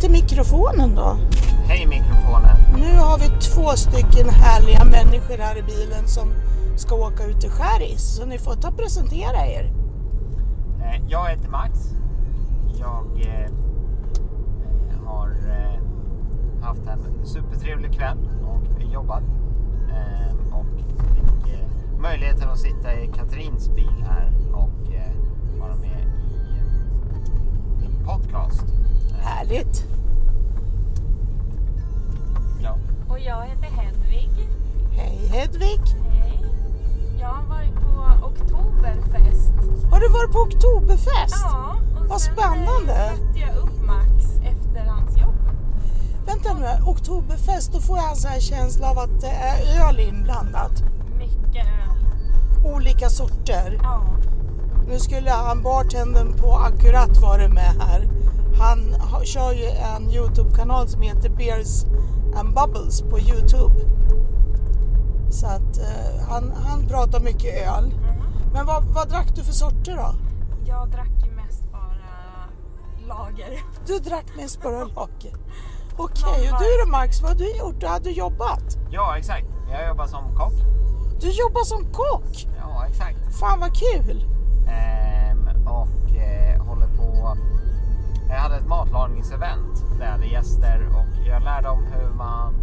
till mikrofonen då. Hej mikrofonen. Nu har vi två stycken härliga människor här i bilen som ska åka ut till Skäris. Så ni får ta och presentera er. Eh, Jag heter Max. Jag eh, eh, har eh, haft en supertrevlig kväll och jobbat. Eh, och fick eh, möjligheten att sitta i Katrins bil här och vara med podcast. Härligt. ja. Och jag heter Hedvig. Hej Hedvig. Hej. Jag har varit på Oktoberfest. Har du varit på Oktoberfest? Ja, och Vad sen, spännande. eh, mötte jag upp Max efter hans jobb. Vänta nu, Oktoberfest, då får jag en sån här känsla av att det är öl inblandat. Mycket öl. Olika sorter. Ja. Nu skulle han, bartendern på Akkurat varit med här. Han har, kör ju en Youtube-kanal som heter Beers and Bubbles på Youtube. Så att eh, han, han pratar mycket öl. Mhm. Men vad, vad drack du för sorter då? Jag drack ju mest bara lager. Du drack mest bara lager. Okej, och du då Max, vad har du gjort? Du hade jobbat. ja, exakt. Jag jobbar som kock. Du jobbar som kock. Ja, exakt. Fan vad kul. Eh. Jag hade ett matlagningsevent där jag hade gäster och jag lärde om hur man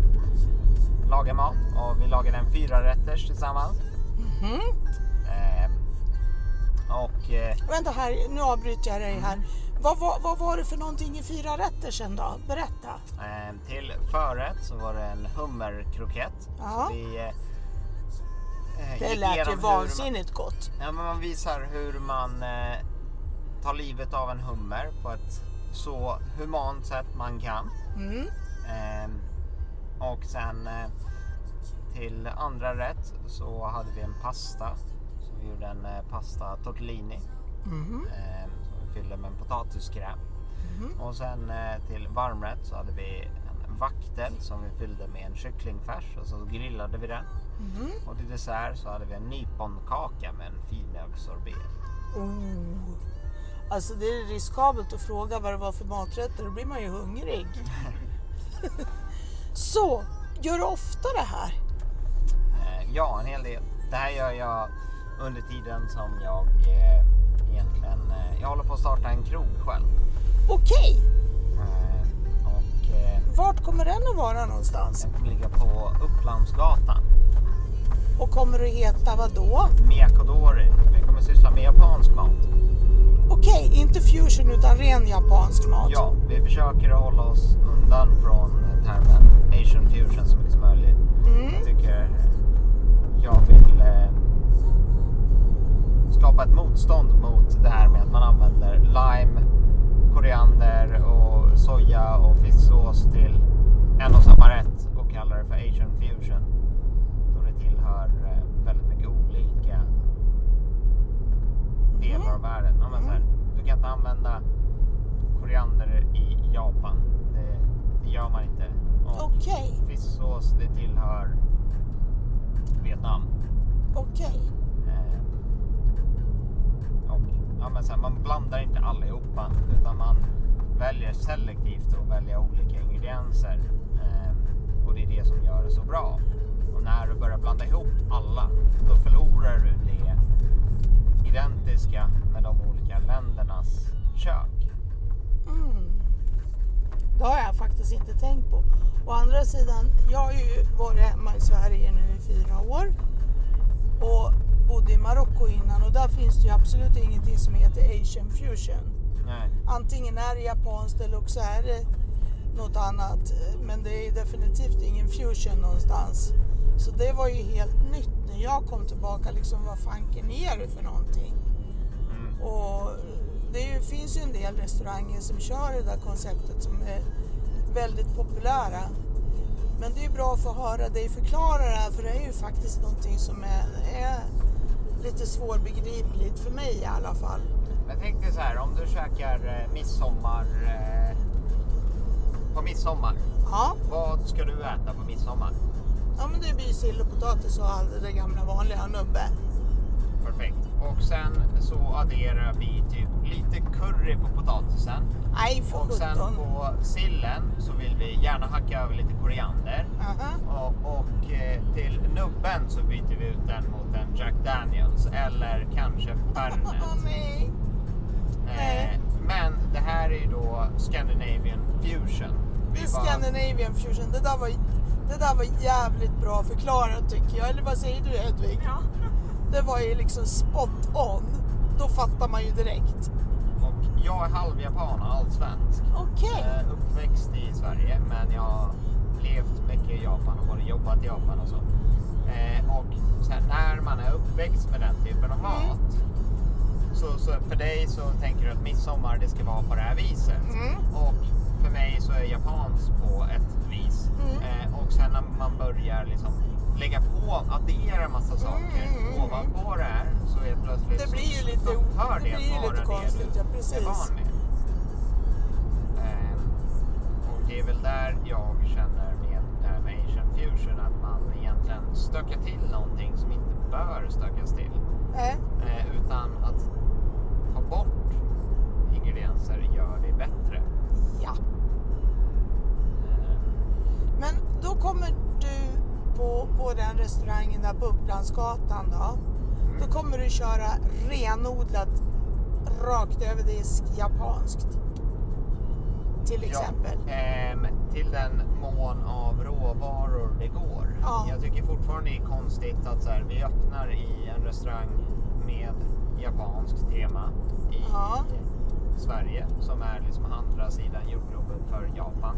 lagar mat och vi lagade en fyra rätters tillsammans. Ehm, och eh, Vänta här, nu avbryter jag dig här. Vad, vad, vad var det för någonting i fyra rätter sen då? Berätta. ehm, till förrätt så var det en hummerkrokett. Ja. Vi, eh, eh, Det lät ju hur man- vansinnigt gott. Ja, men man visar hur man eh, tar livet av en hummer på ett så humant sätt man kan. Mm. Ehm, och sen eh, till andra rätt så hade vi en pasta. Så vi gjorde en eh, pasta tortellini. Ehm, som vi fyllde med en potatiskräm. Mhm. Och sen eh, till varmrätt så hade vi en vaktel som vi fyllde med en kycklingfärs och så grillade vi den. Mhm. Och till dessert så hade vi en nyponkaka med en filmjölkssorbet. Oh. Alltså det är riskabelt att fråga vad det var för maträtter, då blir man ju hungrig. Så, gör du ofta det här? Eh, ja, en hel del. Det här gör jag under tiden som jag eh, egentligen... Eh, jag håller på att starta en krog själv. Okej, Eh, och eh, vart kommer den att vara någonstans? den kommer ligga på Upplandsgatan. Och kommer att heta vad då? Miyakodori. Kommer syssla med japansk mat. Okej, inte fusion utan ren japansk mat. Ja, vi försöker att hålla oss undan från termen Asian fusion så mycket som möjligt. Mm. Jag tycker jag vill eh, skapa ett motstånd mot det här med att man använder lime, koriander och soja och fisksås till en och samma rätt och kallar det för Asian fusion. Då det tillhör eh, väldigt mycket olika delar av världen. Ja, men så här, du kan inte använda koriander i Japan. Det, det gör man inte. Okej, Fisksås, det tillhör Vietnam. okej. Eh, och, ja, men så här, man blandar inte allihopa utan man väljer selektivt att välja olika ingredienser. Eh, och det är det som gör det så bra. Och när du börjar blanda ihop alla, då förlorar du det identiska med de olika ländernas kök. Mm. Det har jag faktiskt inte tänkt på. Å andra sidan, jag har ju varit hemma i Sverige nu i fyra år och bodde i Marocko innan och där finns det ju absolut ingenting som heter Asian fusion. Nej. Antingen är det japanskt eller också är det något annat. Men det är definitivt ingen fusion någonstans. Så det var ju helt nytt när jag kom tillbaka. Liksom, vad fanken är det för någonting? Mm. Och det är ju, finns ju en del restauranger som kör det där konceptet som är väldigt populära. Men det är bra att få höra dig förklara det här för det är ju faktiskt någonting som är, är lite svårbegripligt för mig i alla fall. Men tänk dig så här, om du käkar eh, midsommar eh, på midsommar. Ja, Vad ska du äta på midsommar? ja men det blir sill och potatis och allt det gamla vanliga nubbe. Perfekt. Och sen så adderar vi typ lite curry på potatisen. Nej, för Och sen sjutton. på sillen så vill vi gärna hacka över lite koriander. Aha. Och, och eh, till nubben så byter vi ut den mot en Jack Daniels eller kanske Åh Fernet. nej. Nej. Eh, men det här är ju då Scandinavian fusion. Vi Det är bara- Scandinavian fusion. Det där, var, det där var jävligt bra förklarat tycker jag. Eller vad säger du Hedvig? Ja. Det var ju liksom spot on. Då fattar man ju direkt. Och jag är halvjapan och halvsvensk. Okej. Eh, uppväxt i Sverige men jag har levt mycket i Japan och både jobbat i Japan och så. Eh, och sen när man är uppväxt med den typen av mat. Så, så för dig så tänker du att midsommar det ska vara på det här viset. Mm. Och för mig så är japans på ett vis. Mm. Eh, och sen när man börjar liksom lägga på, addera en massa saker Mm, mm, ovanpå det här så är plötsligt Det blir ju så lite- upphör det det, att vara lite konstigt, det ja, du är precis. van med. Ehm, och det är väl där jag känner med det här med Asian fusion att man egentligen stökar till någonting som inte bör stökas till. Upplandsgatan då. Då kommer du köra renodlat rakt över disk japanskt. Till exempel. Ja, ehm, till den mån av råvaror det går. Ja. Jag tycker fortfarande det är konstigt att så här, vi öppnar i en restaurang med japanskt tema i Ja. Sverige som är liksom andra sidan jordgloben för Japan.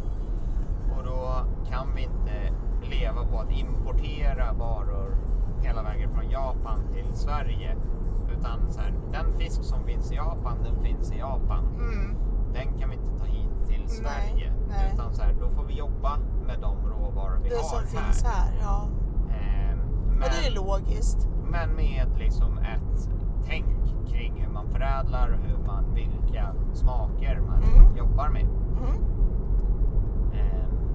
Och då kan vi inte leva på att importera varor hela vägen från Japan till Sverige. Utan så här, den fisk som finns i Japan, den finns i Japan Mm. den kan vi inte ta hit till Nej, Sverige. nej. Utan så här, då får vi jobba med de råvaror vi Det har som här. finns här, ja. Ehm, men, Och det är logiskt. men med liksom ett tänk kring hur man förädlar, hur man, vilka smaker man Mm. jobbar med. Mm. Ehm, eh,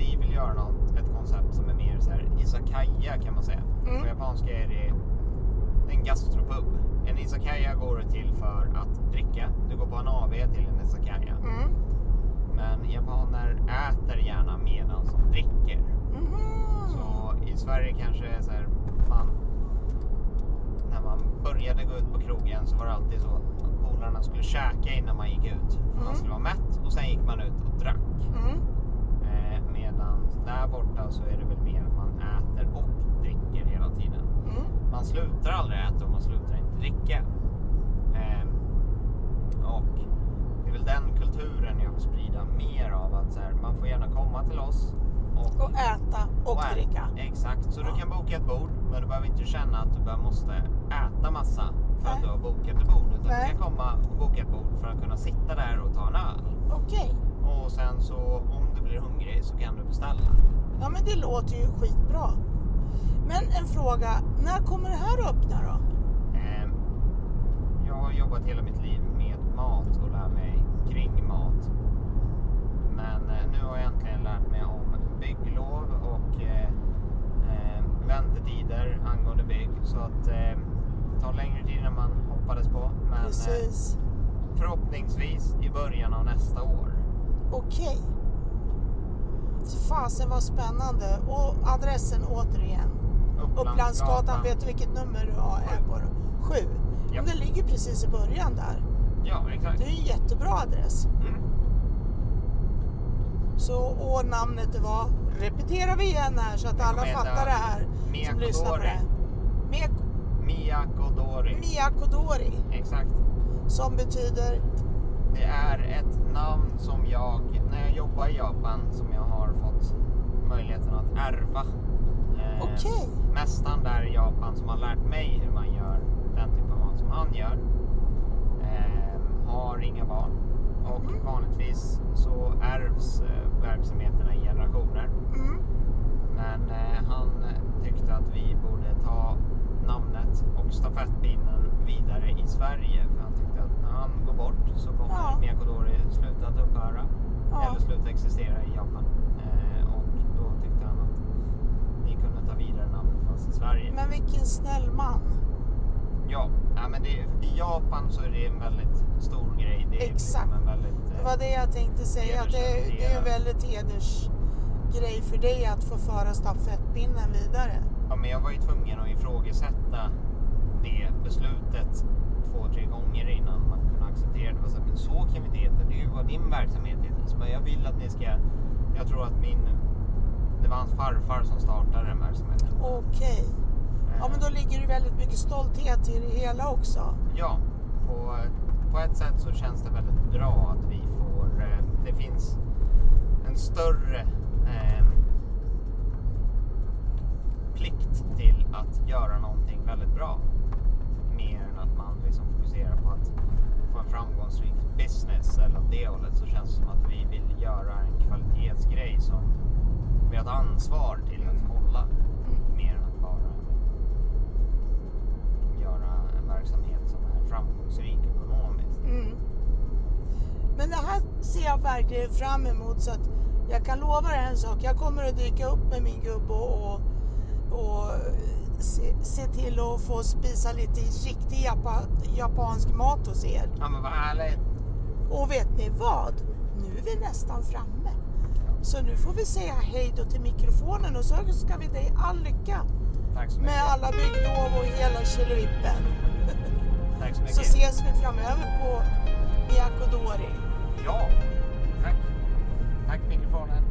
vi vill göra något, ett koncept som är mer så här izakaya kan man säga. Mm. På japanska är det en gastropub. En izakaya går till för att dricka. Du går på en AV till en izakaya. Mm. Men japaner äter gärna medan de dricker. Mhm. Så i Sverige kanske är så här, man, när man började gå ut på krogen så var det alltid så att polarna skulle käka innan man gick ut. För Mm. man skulle vara mätt och sen gick man ut och drack. Eh, medan där borta så är det väl mer att man äter och dricker hela tiden. Mm. Man slutar aldrig äta och man slutar inte dricka. Ehm, och det är väl den kulturen jag vill sprida mer av. Att så här, man får gärna komma till oss. Och, Och äta och och äta. dricka. Exakt, så Ja. du kan boka ett bord. Men du behöver inte känna att du bara måste äta massa för Nej. att du har bokat ett bord. Utan Nej. du kan komma och boka ett bord för att kunna sitta där och ta en öl. Okej. Och sen så om blir hungrig så kan du beställa. Ja men det låter ju skitbra. Men en fråga, när kommer det här att öppna då? Ehm, Jag har jobbat hela mitt liv med mat och lär mig kring mat. Men eh, nu har jag äntligen lärt mig om bygglov och eh, eh, väntetider angående bygg. Så att eh, det tar längre tid än man hoppades på. Men eh, Precis. förhoppningsvis i början av nästa år. Okej. Fasen vad spännande. Och adressen återigen. Upplandsgatan, vet du vilket nummer du har är på? Sju. Ja. Det ligger precis i början där. Ja, exakt. Det är en jättebra adress. Mm. Så, och namnet det var, repeterar vi igen här så att alla fattar det här som Miyakodori. lyssnar på det. Miyako- Miyakodori. Miyakodori Exakt. som betyder Det är ett namn som jag, när jag jobbar i Japan, som jag har fått möjligheten att ärva. Eh, Okej. Mästaren där i Japan som har lärt mig hur man gör den typ av mat som han gör. Eh, har inga barn. Och Mhm. vanligtvis så ärvs eh, verksamheterna i generationer. mm, Men eh, han tyckte att vi borde ta namnet och stafettpinnen vidare i Sverige. För han tyckte att han går bort så kommer Ja. Miyakodori sluta att upphöra. Ja. Eller sluta existera i Japan. Eh, och då tyckte han att vi kunde ta vidare namnet fast i Sverige. men vilken snäll man. Ja, ja men det, i Japan så är det en väldigt stor grej. Det är Exakt. Liksom en väldigt, Det var det jag tänkte säga. Att det, det är en väldigt hedersgrej för dig att få föra stafettpinnen vidare. Ja, men jag var ju tvungen att ifrågasätta det beslutet två, tre gånger innan man kunde acceptera det. så, men så kan vi inte heta. Det är ju vad din verksamhet heter. Så jag vill att ni ska... Jag tror att min... Det var hans farfar som startade den verksamheten. Okej. Ja, men då ligger det väldigt mycket stolthet i det hela också. Ja, på, på ett sätt så känns det väldigt bra att vi får... Eh, det finns en större få en framgångsrik business eller åt det hållet så känns det som att vi vill göra en kvalitetsgrej som vi har ett ansvar till att hålla. Mer än att bara göra en verksamhet som är framgångsrik ekonomiskt. Mm. Men det här ser jag verkligen fram emot så att jag kan lova dig en sak. Jag kommer att dyka upp med min gubbe och, och, och se, se till att få spisa lite riktig japa, japansk mat hos er. Ja men vad härligt. Och vet ni vad? Nu är vi nästan framme. Så nu får vi säga hej då till mikrofonen och så ska vi dig all lycka Tack så mycket. med alla bygglov och hela killevippen. Tack så mycket. Så ses vi framöver på Miyako Dori. Ja, tack. Tack mikrofonen.